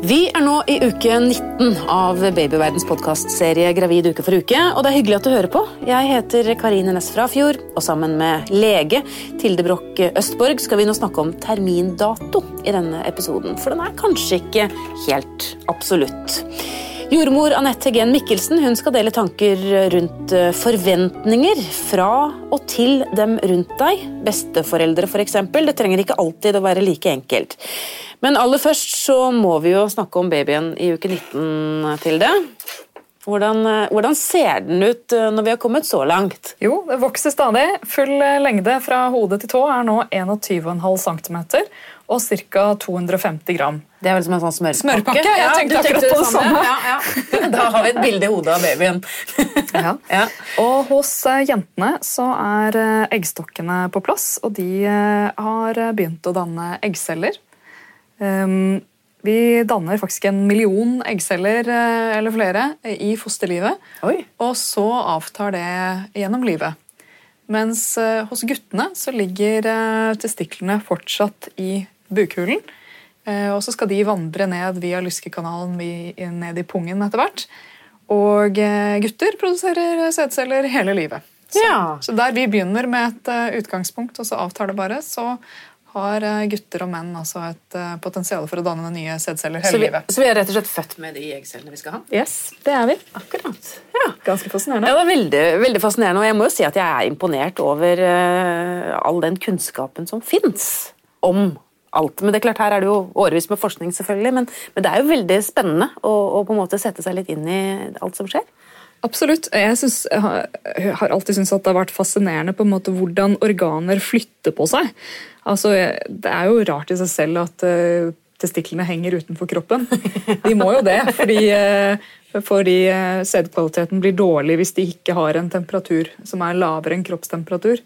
Vi er nå i uke 19 av Babyverdens podkastserie Gravid uke for uke. Og det er hyggelig at du hører på. Jeg heter Karine Næss Frafjord, og sammen med lege Tilde Broch Østborg skal vi nå snakke om termindato i denne episoden. For den er kanskje ikke helt absolutt. Jordmor Anette Gen Mikkelsen hun skal dele tanker rundt eh, forventninger fra og til dem rundt deg. Besteforeldre, f.eks. Det trenger ikke alltid å være like enkelt. Men aller først så må vi jo snakke om babyen i uke 19, Tilde. Hvordan, eh, hvordan, ser den ut eh, når vi har kommet så langt? Jo, Det vokser stadig. Full lengde fra hode til tå er nå 21,5 cm og ca. 250 gram. Det er vel som en sånn smørpakke? Smørpakke, Jeg ja, tenkte akkurat på det samme. Ja, ja. Da har vi et bilde i hodet av babyen. ja. Og hos eh, jentene så er eh, eggstokkene på plass, og de eh, har begynt å danne eggceller. Ehm, vi danner faktisk en million eggceller eller flere i fosterlivet. Oi. Og så avtar det gjennom livet. Mens hos guttene så ligger testiklene fortsatt i bukhulen. Eh, og så skal de vandre ned via lyskekanalen ned i pungen etter hvert. Og eh, gutter produserer sædceller hele livet. Så, ja. så, der vi begynner med et eh, utgangspunkt, og så avtar det bare, så har gutter og menn altså et potensial for å danne nye sædceller hele så vi, livet. Så vi er rett og slett født med de eggcellene vi skal ha? Yes, det er vi. Akkurat. Ja. Ganske fascinerende. Ja, det er veldig, veldig, fascinerende, og jeg må jo si at jeg er imponert over uh, all den kunnskapen som fins om alt. Men det er klart, her er det jo årevis med forskning, selvfølgelig, men, men, det er jo veldig spennende å, å, på en måte sette seg litt inn i alt som skjer. Absolutt. Jeg, synes, jeg har, alltid syntes at det har vært fascinerende på en måte hvordan organer flytter på seg. Altså, Det er jo rart i seg selv at uh, testiklene henger utenfor kroppen. De må jo det, fordi, uh, fordi uh, sædkvaliteten blir dårlig hvis de ikke har en temperatur som er lavere enn kroppstemperatur.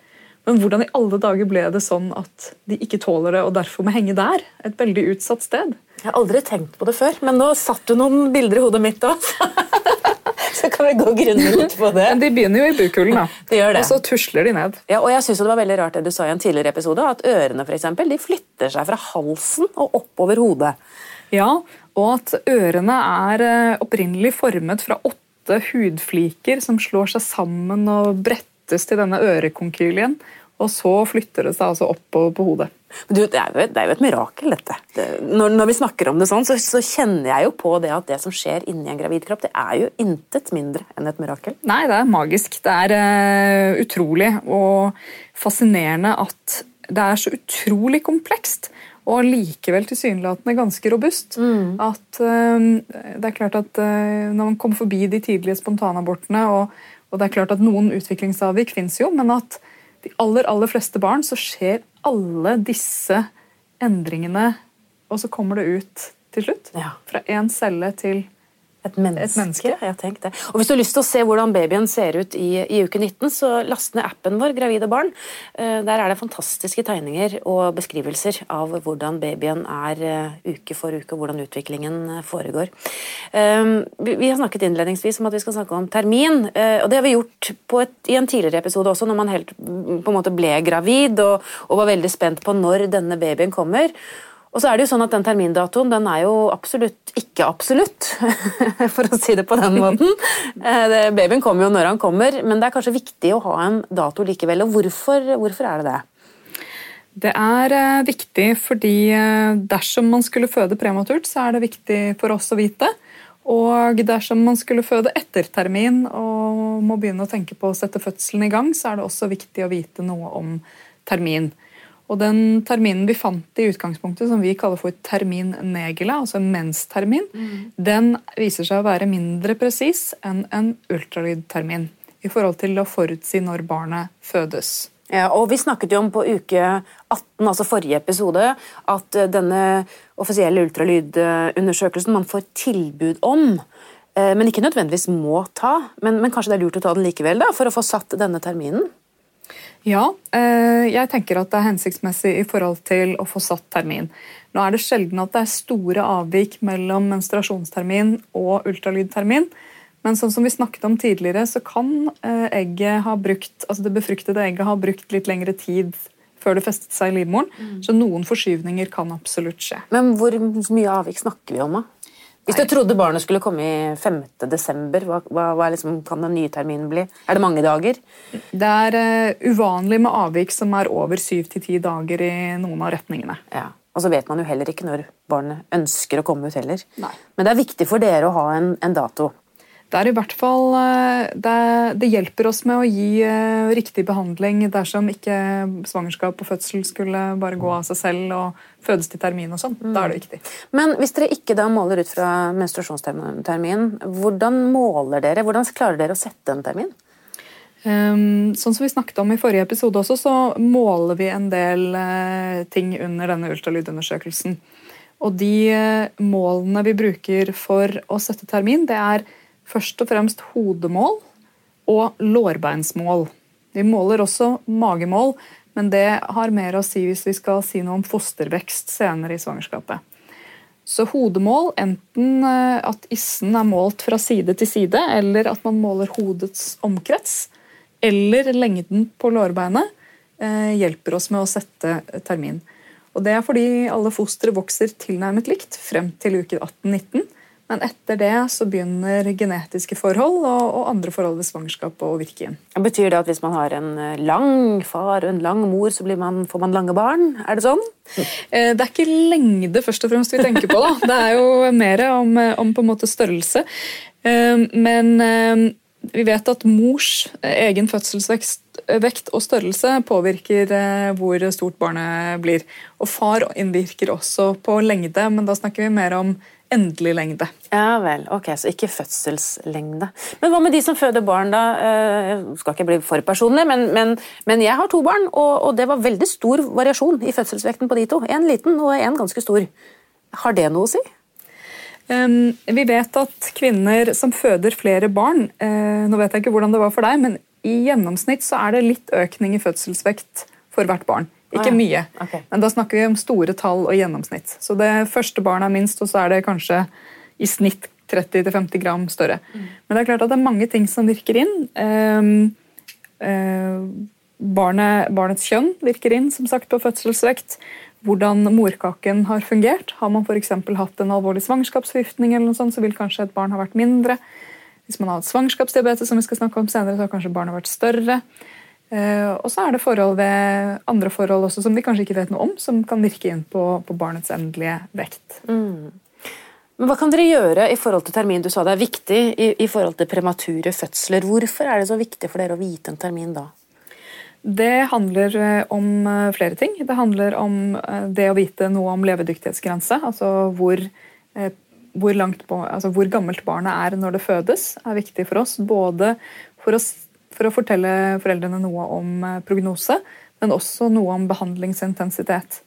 Men hvordan i alle dager ble det sånn at de ikke tåler det og derfor må henge der? Et veldig utsatt sted. Jeg har aldri tenkt på det før, men nå satt du noen bilder i hodet mitt òg. så kan vi gå grundig litt på det. Men De begynner jo i bukhulen, da. De gjør det. og så tusler de ned. Ja, og jeg synes Det var veldig rart det du sa i en tidligere episode, at ørene for eksempel, de flytter seg fra halsen og oppover hodet. Ja, og at ørene er eh, opprinnelig formet fra åtte hudfliker som slår seg sammen og brettes til denne ørekonkylien, og så flytter det seg altså oppover på hodet. Du, det, er jo, det, er jo, et mirakel, dette. Det, når, når, vi snakker om det sånn, så, så, kjenner jeg jo på det at det som skjer inni en gravid kropp, det er jo intet mindre enn et mirakel. Nei, det er magisk. Det er uh, utrolig og fascinerende at det er så utrolig komplekst. Og likevel tilsynelatende ganske robust. Mm. At uh, det er klart at uh, Når man kommer forbi de tidlige spontanabortene og og det er klart at Noen utviklingsavvik fins jo, men at de aller, aller fleste barn så skjer alle disse endringene, og så kommer det ut til slutt. Ja. Fra én celle til et menneske. Et menneske. Jeg det. Og Hvis du har lyst til å se hvordan babyen ser ut i, i, uke 19, så last ned appen vår Gravide barn. Uh, der er det fantastiske tegninger og beskrivelser av hvordan babyen er uh, uke for uke, og hvordan utviklingen uh, foregår. Vi, vi, har snakket innledningsvis om at vi skal snakke om termin, og det har vi gjort et, i en tidligere episode også, når man helt på en måte ble gravid og, og var veldig spent på når denne babyen kommer. Og så er det jo sånn at Den termindatoen den er jo absolutt ikke absolutt, for å si det på den måten. Eh, babyen kommer jo når han kommer, men det er kanskje viktig å ha en dato likevel. og Hvorfor, hvorfor er det det? Det er eh, viktig fordi eh, dersom man skulle føde prematurt, så er det viktig for oss å vite. Og dersom man skulle føde etter termin og må begynne å tenke på å sette fødselen i gang, så er det også viktig å vite noe om termin. Og den terminen vi fant i utgangspunktet, som vi kaller for termin negela, altså en menstermin, mm. den viser seg å være mindre presis enn en ultralydtermin i forhold til å forutsi når barnet fødes. Ja, og Vi snakket jo om på uke 18, altså forrige episode, at eh, denne offisielle ultralydundersøkelsen man får tilbud om, eh, men ikke nødvendigvis må ta. Men, men kanskje det er lurt å ta den likevel da, for å få satt denne terminen? Ja, eh, jeg tenker at det er hensiktsmessig i forhold til å få satt termin. Nå er det sjelden at det er store avvik mellom menstruasjonstermin og ultralydtermin. Men sånn som vi snakket om tidligere, så kan eh, egget ha brukt, altså det befruktede egget ha brukt litt lengre tid før det festet seg i livmoren. Mm. Så noen forskyvninger kan absolutt skje. Men hvor mye avvik snakker vi om? da? Hvis du trodde barnet skulle komme i 5. desember, hva, hva, hva liksom, kan den nye terminen bli? Er det mange dager? Det er uh, uvanlig med avvik som er over syv til ti dager i noen av retningene. Ja. Og så vet man jo heller ikke når barnet ønsker å komme ut heller. Nei. Men det er viktig for dere å ha en, en dato. Det er i hvert fall eh, det, det, hjelper oss med å gi uh, riktig behandling dersom ikke svangerskap og fødsel skulle bare gå av seg selv og fødes til termin og sånn. Mm. Da er det viktig. Men hvis dere ikke da måler ut fra menstruasjonstermin, hvordan måler dere? Hvordan klarer dere å sette en termin? Um, sånn som vi snakket om i forrige episode også, så måler vi en del uh, ting under denne ultralydundersøkelsen. Og de uh, målene vi bruker for å sette termin, det er først og fremst hodemål og lårbeinsmål. Vi måler også magemål, men det har mer å si hvis vi skal si noe om fostervekst senere i svangerskapet. Så hodemål, enten uh, at issen er målt fra side til side, eller at man måler hodets omkrets eller lengden på lårbeinet eh, hjelper oss med å sette termin. Og Det er fordi alle fostre vokser tilnærmet likt frem til uke 18-19. Men etter det så begynner genetiske forhold og, og andre forhold ved svangerskap å virke inn. Betyr det at hvis man har en eh, lang far og en lang mor, så man, får man lange barn? Er det sånn? Mm. det er ikke lengde først og fremst vi tenker på. da. Det er jo mer om, om på en måte størrelse. Men vi vet at mors egen fødselsvekt og størrelse påvirker eh, hvor stort barnet blir. Og far innvirker også på lengde, men da snakker vi mer om endelig lengde. Ja vel, ok, Så ikke fødselslengde. Men hva med de som føder barn, da? Eh, jeg skal ikke bli for personlig, men, men, men jeg har to barn, og, og, det var veldig stor variasjon i fødselsvekten på de to. En liten og en ganske stor. Har det noe å si? Vi vet at kvinner som føder flere barn uh, Nå vet jeg ikke hvordan det var for deg, men i gjennomsnitt så er det litt økning i fødselsvekt for hvert barn. Ikke mye, okay. men da snakker vi om store tall og gjennomsnitt. Så det første barnet er minst, og så er det kanskje i snitt 30-50 gram større. Mm. Men det er klart at det er mange ting som virker inn. Eh, eh, barnet, barnets kjønn virker inn som sagt på fødselsvekt hvordan morkaken har fungert. Har man f.eks. hatt en alvorlig svangerskapsforgiftning, eller noe sånt, så vil kanskje et barn ha vært mindre. Hvis man har hatt svangerskapsdiabetes, som vi skal snakke om senere, så har kanskje barnet vært større. Eh, og så er det forhold ved andre forhold også som vi kanskje ikke vet noe om, som kan virke inn på, på barnets endelige vekt. Mm. Men Hva kan dere gjøre i forhold til termin? Du sa det er viktig i, i forhold til premature fødsler. Hvorfor er det så viktig for dere å vite en termin da? Det handler eh, om eh, flere ting. Det handler om det å vite noe om levedyktighetsgrense. Altså hvor, hvor, på, altså hvor, gammelt barnet er når det fødes, er viktig for oss. Både for å, for å fortelle foreldrene noe om prognose, men også noe om behandlingsintensitet.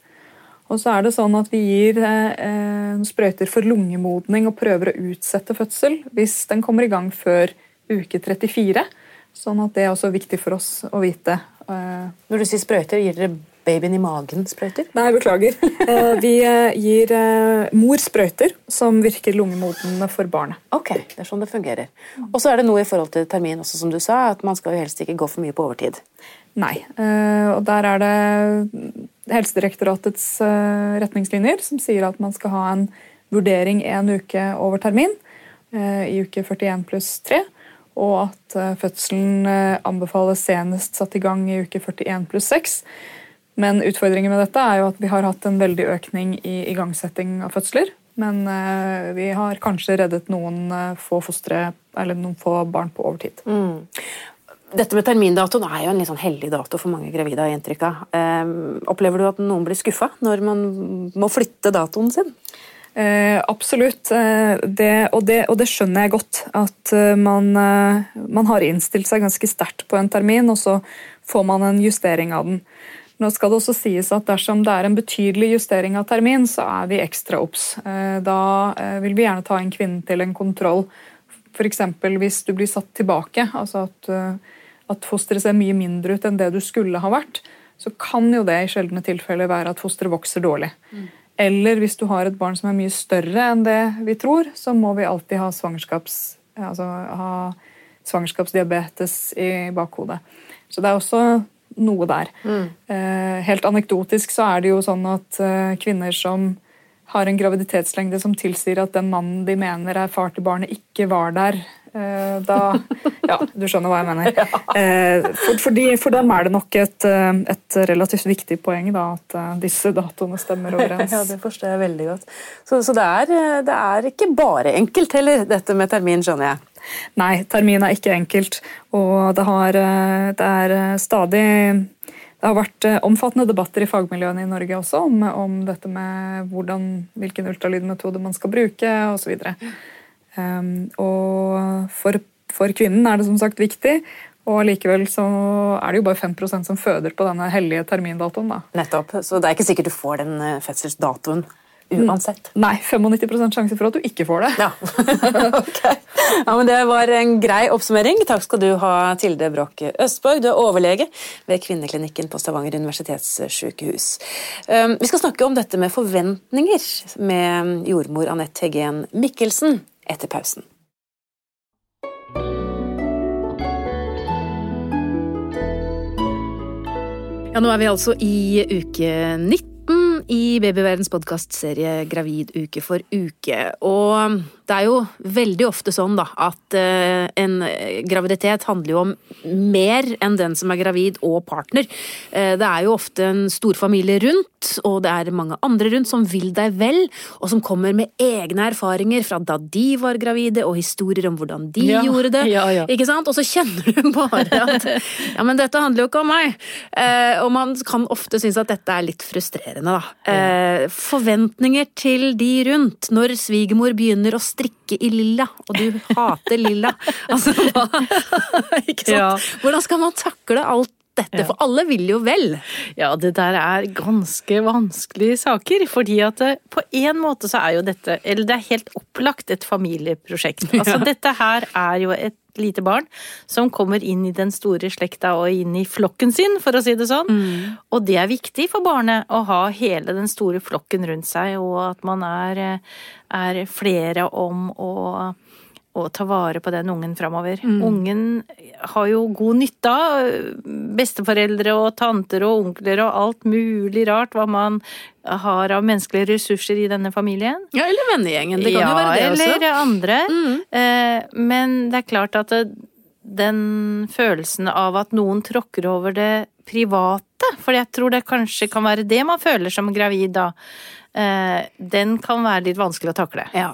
Og så er det sånn at Vi gir eh, sprøyter for lungemodning og prøver å utsette fødsel hvis den kommer i gang før uke 34. Sånn at Det er også viktig for oss å vite. Eh, Når du sier sprøyter, gir dere babyen i magen sprøyter? Nei, beklager. Eh, vi eh, gir mor sprøyter som virker lungemodnende for barnet. Ok, det er sånn det fungerer. Og så er det noe i forhold til termin også, som du sa, at man skal jo helst ikke gå for mye på overtid. Nei, og der er det Helsedirektoratets retningslinjer som sier at man skal ha en vurdering en uke over termin i uke 41 pluss 3 og at eh, fødselen eh, anbefales senest satt i gang i uke 41 pluss 6. Men utfordringen med dette er jo at vi har hatt en veldig økning i igangsetting av fødsler. Men eh, vi har kanskje reddet noen få fostre, eller noen få barn på overtid. Mm. Dette med termindatoen er jo en litt sånn hellig dato for mange gravide. har inntrykk av. opplever du at noen blir skuffa når man må flytte datoen sin? Eh, absolutt. Eh, det, og, det, og, det, skjønner jeg godt. At eh, man, eh, man har innstilt seg ganske sterkt på en termin, og så får man en justering av den. Nå skal det også sies at Dersom det er en betydelig justering av termin, så er vi ekstra obs. Da vil vi gjerne ta inn kvinnen til en kontroll. F.eks. hvis du blir satt tilbake, altså at, at fosteret ser mye mindre ut enn det du skulle ha vært, så kan jo det i sjeldne tilfeller være at fosteret vokser dårlig. Mm. Eller hvis du har et barn som er mye større enn det vi tror, så må vi alltid ha, svangerskaps, altså ha svangerskapsdiabetes i bakhodet. Så det er også noe der. Mm. Eh, helt anekdotisk så er det jo sånn at eh, kvinner som har en graviditetslengde som tilsier at den mannen de mener er far til barnet, ikke var der. Eh, da Ja, du skjønner hva jeg mener. Eh, for, for, de, for dem er det nok et, eh, et, relativt viktig poeng da, at disse datoene stemmer overens. Ja, Det forstår jeg veldig godt. Så, så det, er, det, er, ikke bare enkelt heller, dette med termin, skjønner jeg? Nei, termin er ikke enkelt. Og det, har, det er stadig det har vært omfattende debatter i fagmiljøene i Norge også om, om dette med hvordan, hvilken ultralydmetode man skal bruke osv. Um, og for, for kvinnen er det som sagt viktig. Og likevel så er det jo bare 5% som føder på denne hellige termindatoen. da. Nettopp, Så det er ikke sikkert du får den eh, fødselsdatoen uansett? Nei, 95% sjanse for at du ikke får det. Ja. okay. ja, men Det var en grei oppsummering. Takk skal du ha, Tilde Broch Østborg. Du er overlege ved Kvinneklinikken på Stavanger universitetssykehus. Um, vi skal snakke om dette med forventninger med jordmor Anette Heggen Mikkelsen etter pausen. Ja, Nå er vi altså i uke 19 i Babyverdens podkastserie Gravid uke for uke. Og det er jo veldig ofte sånn da, at uh, en graviditet handler jo om mer enn den som er gravid og partner. Uh, det er jo ofte en storfamilie rundt, og det er mange andre rundt som vil deg vel, og som kommer med egne erfaringer fra da de var gravide, og historier om hvordan de ja, gjorde det. Ja, ja. Ikke sant? Og så kjenner du bare at ja, men dette handler jo ikke om meg. Uh, og man kan ofte synes at dette er litt frustrerende, da. forventninger til de rundt, når svigermor begynner å strikke i lilla, og du hater lilla. Altså, ikke sant? Ja. Hvordan skal man takle alt dette, for alle vil jo vel. Ja, det der er ganske vanskelige saker. Fordi at eh, på en måte så er jo dette, eller det er helt opplagt et familieprosjekt. Altså dette her er jo et lite barn som kommer inn i den store slekta og inn i flokken sin, for å si det sånn. Mm. Og det er viktig for barnet å ha hele den store flokken rundt seg, og at man er, er flere om å å ta vare på den ungen framover. Mm. Ungen har jo god nytte av besteforeldre og tanter og onkler og alt mulig rart hva man har av menneskelige ressurser i denne familien. Ja, eller vennegjengen. Det kan ja, jo være det også. Ja, eller andre. Mm. Eh, men det er klart at det, den følelsen av at noen tråkker over det private, for jeg tror det kanskje kan være det man føler som gravid da den kan være litt vanskelig å takle. Ja,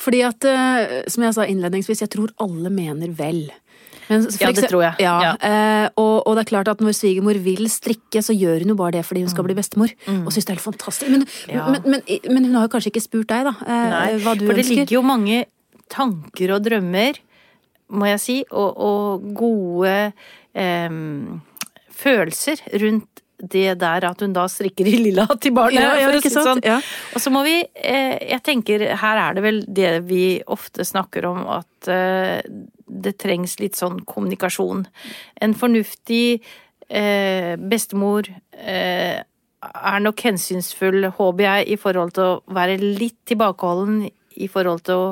fordi at, eh, som jeg sa innledningsvis, jeg tror alle mener vel. Men, ja, det tror jeg. Ja, ja. Eh, og, og, det er klart at når svigermor vil strikke, så gjør hun jo bare det fordi hun skal bli bestemor. Mm. Og syns det er helt fantastisk. Men, ja. men, men, men, hun har jo kanskje ikke spurt deg, da. Eh, Nei, hva du for det ønsker. ligger jo mange tanker og drømmer, må jeg si, og, og gode eh, følelser rundt det der at hun da strikker i lilla til barnet, ja, ja, ikke sant? sånn. Ja. Og så må vi eh, Jeg tenker her er det vel det vi ofte snakker om, at eh, det trengs litt sånn kommunikasjon. En fornuftig eh, bestemor er nok hensynsfull, håper jeg, i forhold til å være litt tilbakeholden i forhold til å,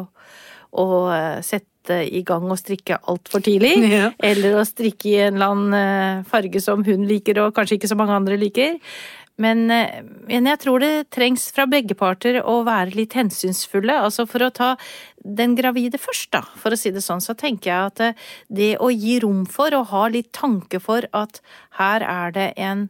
å sette sette i gang og strikke altfor tidlig. Ja. Eller å strikke i en eller annen eh, farge som hun liker, og kanskje ikke så mange andre liker. Men, eh, men, jeg tror det trengs fra begge parter å være litt hensynsfulle. Altså for å ta den gravide først, da, for å si det sånn, så tenker jeg at eh, det å gi rom for, og ha litt tanke for at her er det en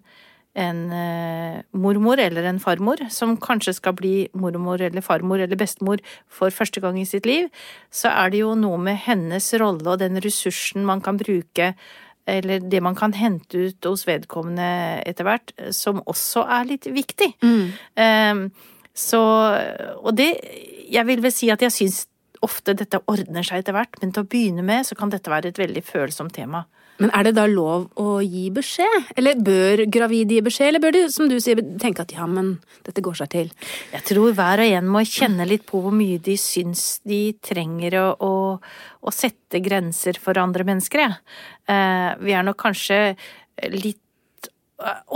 en eh, mormor eller en farmor som kanskje skal bli mormor eller farmor eller bestemor for første gang i sitt liv, så er det jo noe med hennes rolle og den ressursen man kan bruke, eller det man kan hente ut hos vedkommende etter hvert, som også er litt viktig. Mm. Um, så Og det Jeg vil vel si at jeg syns ofte dette ordner seg etter hvert, men til å begynne med så kan dette være et veldig følsomt tema. Men er det da lov å gi beskjed? Eller bør gravide gi beskjed, eller bør de, som du sier, tenke at ja, men dette går seg til? Jeg tror hver og en må kjenne litt på hvor mye de syns de trenger å, å, å sette grenser for andre mennesker, jeg. Eh, vi er nok kanskje litt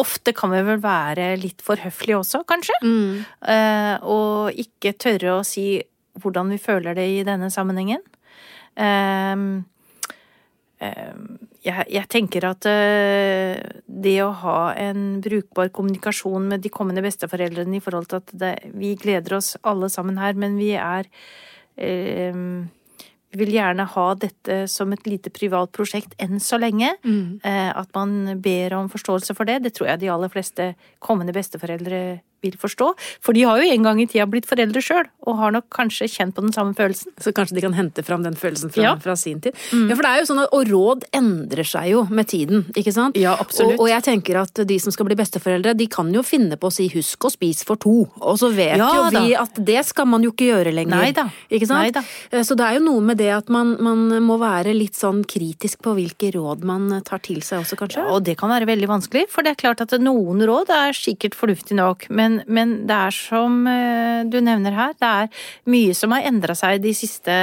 Ofte kan vi vel være litt for høflige også, kanskje. Mm. Eh, og ikke tørre å si hvordan vi føler det i denne sammenhengen. Um, jeg, jeg tenker at eh, det å ha en brukbar kommunikasjon med de kommende besteforeldrene i forhold til at det, vi gleder oss alle sammen her, men vi er eh, Vi vil gjerne ha dette som et lite privat prosjekt enn så lenge. Eh, at man ber om forståelse for det. Det tror jeg de aller fleste kommende besteforeldre vil forstå. For de har jo en gang i tida blitt foreldre sjøl, og har nok kanskje kjent på den samme følelsen. Så kanskje de kan hente fram den følelsen fra, Ja. Mm. fra sin tid. Ja, for det er jo sånn at, Og råd endrer seg jo med tiden, ikke sant? Ja, absolutt. Og, og jeg tenker at de som skal bli besteforeldre, de kan jo finne på å si 'husk å spise for to'. Og så vet Ja jo vi da. at det skal man jo ikke gjøre lenger. Nei da. Ikke sant? Nei da. Eh, Så det er jo noe med det at man, man må være litt sånn kritisk på hvilke råd man tar til seg også, kanskje. Ja, og det kan være veldig vanskelig, for det er klart at noen råd er sikkert fornuftig nok, men, men det er som eh, du nevner her, det er mye som har endra seg de siste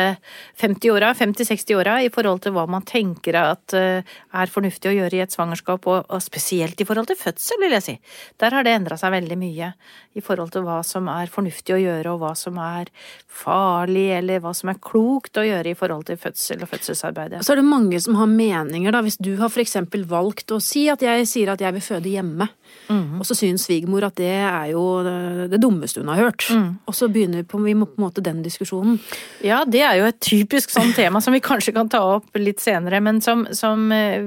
50 åra, 50-60 åra, i forhold til hva man tenker at eh, er fornuftig å gjøre i et svangerskap, og, og spesielt i forhold til fødsel, vil jeg si. Der har det endra seg veldig mye i forhold til hva som er fornuftig å gjøre, og hva som er farlig, eller hva som er klokt å gjøre i forhold til fødsel og fødselsarbeidet. Så er det mange som har meninger, da. Hvis du har eksempel valgt å si at jeg sier at jeg vil føde hjemme, Mhm. og så syns svigermor at det er jo det, det dummeste hun har hørt. Mm. Og så begynner vi på, vi må på en måte den diskusjonen. Ja, det er jo et typisk sånn tema som vi kanskje kan ta opp litt senere, men som, som eh,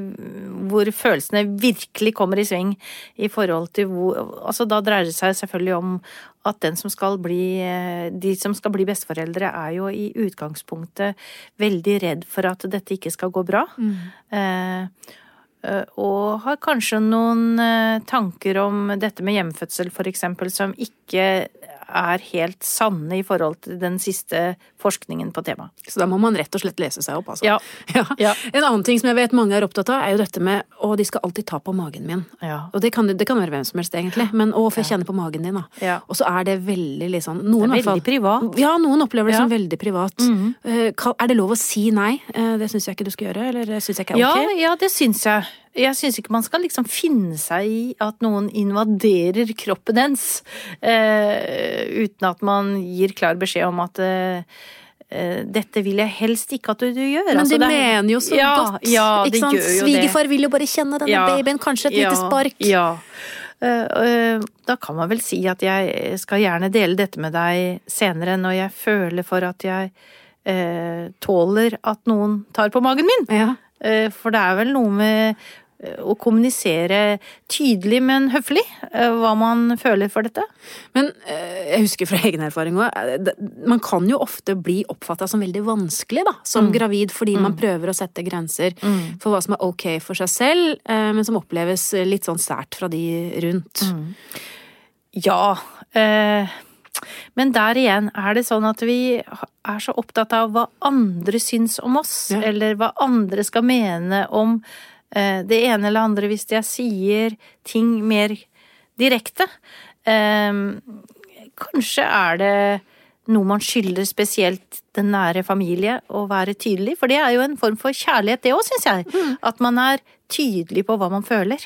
hvor følelsene virkelig kommer i sving i forhold til hvor Altså da dreier det seg selvfølgelig om at den som skal bli eh, De som skal bli besteforeldre, er jo i utgangspunktet veldig redd for at dette ikke skal gå bra. Mm. eh, og har kanskje noen eh, tanker om dette med hjemfødsel, eksempel, som ikke er helt sanne i forhold til den siste forskningen på temaet. Så da må man rett og slett lese seg opp, altså. Ja. Ja. Ja. En annen ting som jeg vet mange er opptatt av, er jo dette med å, de skal alltid ta på magen min. Ja. Og det kan, det kan være hvem som helst, egentlig. Men å, for jeg kjenne på magen din, da. Ja. Og så er det veldig liksom noen, Det er veldig privat. Ja, noen opplever det som veldig privat. Mm -hmm. Er det lov å si nei? Eh, Det syns jeg ikke du skal gjøre, eller syns jeg ikke er Ja, ok? ja, det syns jeg. Jeg syns ikke man skal liksom finne seg i at noen invaderer kroppen ens, eh, uten at man gir klar beskjed om at eh, eh, dette vil jeg helst ikke at du, du gjør. Men Altså, de det er- mener jo så ja, godt. Ja, ikke sant? Svigerfar vil jo bare kjenne denne Ja. babyen, kanskje et lite spark. Ja. Eh, eh, Da kan man vel si at jeg skal gjerne dele dette med deg senere når jeg føler for at jeg eh, tåler at noen tar på magen min. Ja. For det er vel noe med å kommunisere tydelig, men høflig, eh, hva man føler for dette. Men eh, jeg husker fra egen erfaring òg, man kan jo ofte bli oppfatta som veldig vanskelig da, som Mm. gravid, fordi man prøver å sette grenser for hva som er ok for seg selv, eh, men som oppleves litt sånn sært fra de rundt. Mm. Ja. Eh, men der igjen er det sånn at vi er så opptatt av hva andre syns om oss, Ja. eller hva andre skal mene om eh, det ene eller andre hvis jeg sier ting mer direkte. Eh, kanskje er det noe man skylder spesielt den nære familie å være tydelig, for det er jo en form for kjærlighet det òg, syns jeg. At man er tydelig på hva man føler.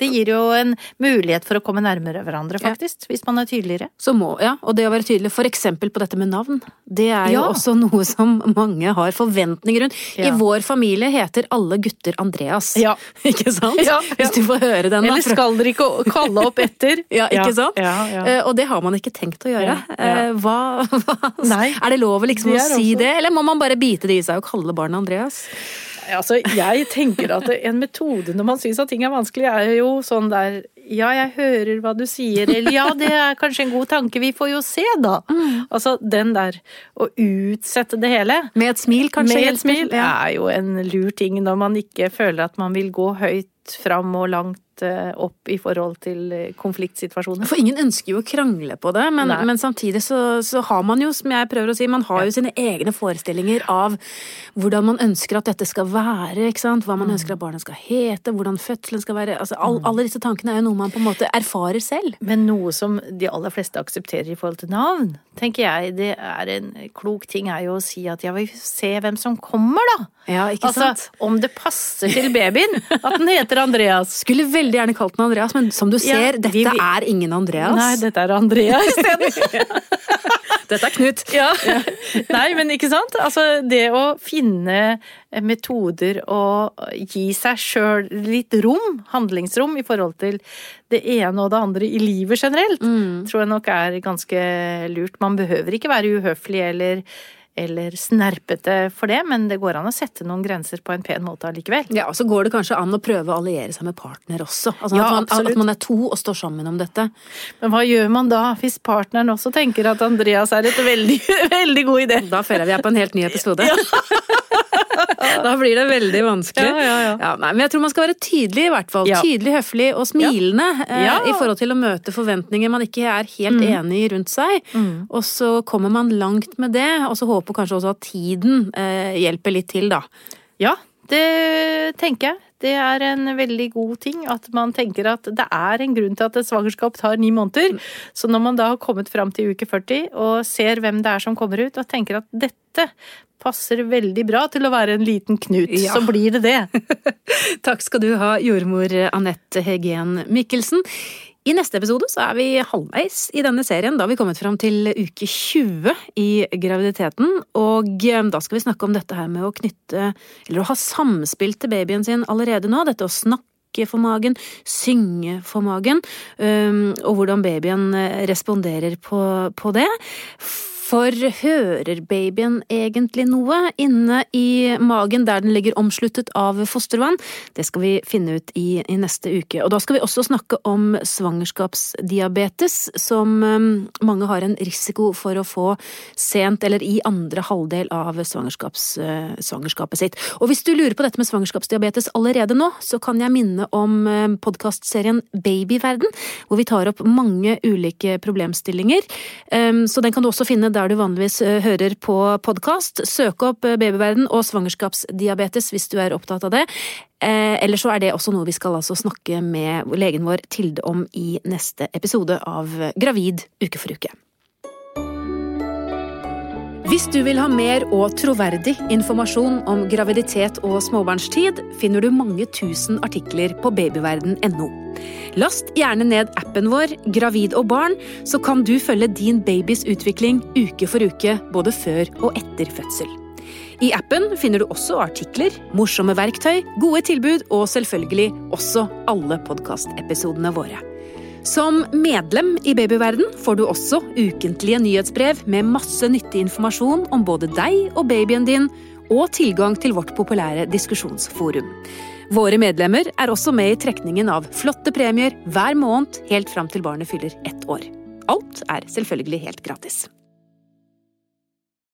Det gir jo en mulighet for å komme nærmere hverandre, faktisk, hvis man er tydeligere. Så må, ja, og det å være tydelig, for eksempel på dette med navn, det er jo Ja. også noe som mange har forventninger rundt. I vår familie heter alle gutter Andreas. Ja. Ikke sant? Ja, ja. Hvis du får høre den. da, Eller skal dere ikke kalle opp etter? Ja, ikke sant? Ja, ja. Eh, Og det har man ikke tenkt å gjøre. Ja, ja. Eh, Hva, hva. Er det lov å liksom å si det, eller må man bare bite det i seg og kalle barnet Andreas? Altså, jeg tenker at en metode når man syns at ting er vanskelig, er jo sånn der Ja, jeg hører hva du sier, eller ja, det er kanskje en god tanke, vi får jo se, da. Altså den der å utsette det hele. Med et smil, kanskje? Med et smil Ja. er jo en lur ting når man ikke føler at man vil gå høyt fram og langt opp i forhold til eh, konfliktsituasjoner. For ingen ønsker jo å krangle på det, men, men samtidig så, så har man jo, som jeg prøver å si, man har jo sine egne forestillinger av hvordan man ønsker at dette skal være, ikke sant? Hva Mm. man ønsker at barnet skal hete, hvordan fødselen skal være. Altså, all, alle disse tankene er jo noe man på en måte erfarer selv. Men noe som de aller fleste aksepterer i forhold til navn, tenker jeg, det er en klok ting er jo å si at ja, vi se hvem som kommer, da. Ja, ikke Altså, sant? om det passer til babyen at den heter Andreas. Skulle veldig gjerne kalt den Andreas, men som du ser, ja, dette vi- er ingen Andreas. Nei, dette er Andrea isteden. Dette er Knut. Ja. Nei, men ikke sant? Altså, det å finne metoder og gi seg sjøl litt rom, handlingsrom, i forhold til det ene og det andre i livet generelt, tror jeg nok er ganske lurt. Man behøver ikke være uhøflig eller eller snerpete for det, men det går an å sette noen grenser på en pen måte allikevel. Ja, og så går det kanskje an å prøve å alliere seg med partner også. Altså Ja, at, man, at man er to og står sammen om dette. Men hva gjør man da, hvis partneren også tenker at Andreas er et veldig, veldig god idé? Da føler jeg vi er på en helt ny episode. da blir det veldig vanskelig. Ja, ja, ja. nei, men jeg tror man skal være tydelig, i hvert fall. Tydelig, høflig og smilende eh. Mm. i forhold til å møte forventninger man ikke er helt enig i rundt seg. Og så kommer man langt med det, og så håper kanskje også at tiden eh, hjelper litt til, da. Ja, det tenker jeg. Det er en veldig god ting at man tenker at det er en grunn til at et svangerskap tar ni måneder. Så når man da har kommet fram til uke 40 og ser hvem det er som kommer ut, og tenker at dette passer veldig bra til å være en liten knut, Ja. så blir det det. Takk skal du ha, jordmor Anette Hegen Mikkelsen. I neste episode så er vi halvveis i denne serien. Da har vi kommet fram til uke 20 i graviditeten. Og eh, da skal vi snakke om dette her med å knytte, eller å ha samspill til babyen sin allerede nå. Dette å snakke for magen, synge for magen, og hvordan babyen eh, responderer på, på det. For hører babyen egentlig noe inne i magen der den ligger omsluttet av fostervann? Det skal vi finne ut i, i neste uke. Og da skal vi også snakke om svangerskapsdiabetes, som um, mange har en risiko for å få sent eller i andre halvdel av eh, svangerskapet sitt. Og hvis du lurer på dette med svangerskapsdiabetes allerede nå, så kan jeg minne om eh, podkastserien Babyverden, hvor vi tar opp mange ulike problemstillinger. Um, Så den kan du også finne der du vanligvis eh, hører på podkast. Søk opp eh, Babyverden og svangerskapsdiabetes hvis du er opptatt av det. Eh, Eller så er det også noe vi skal altså snakke med legen vår Tilde om i neste episode av Gravid uke for uke. Hvis du vil ha mer og troverdig informasjon om graviditet og småbarnstid, finner du mange tusen artikler på babyverden.no. Last gjerne ned appen vår Gravid og barn, så kan du følge din babys utvikling uke for uke, både før og etter fødsel. I appen finner du også artikler, morsomme verktøy, gode tilbud og selvfølgelig også alle podkastepisodene våre. Som medlem i Babyverden får du også ukentlige nyhetsbrev med masse nyttig informasjon om både deg og babyen din, og tilgang til vårt populære diskusjonsforum. Våre medlemmer er også med i trekningen av flotte premier hver måned helt fram til barnet fyller ett år. Alt er selvfølgelig helt gratis.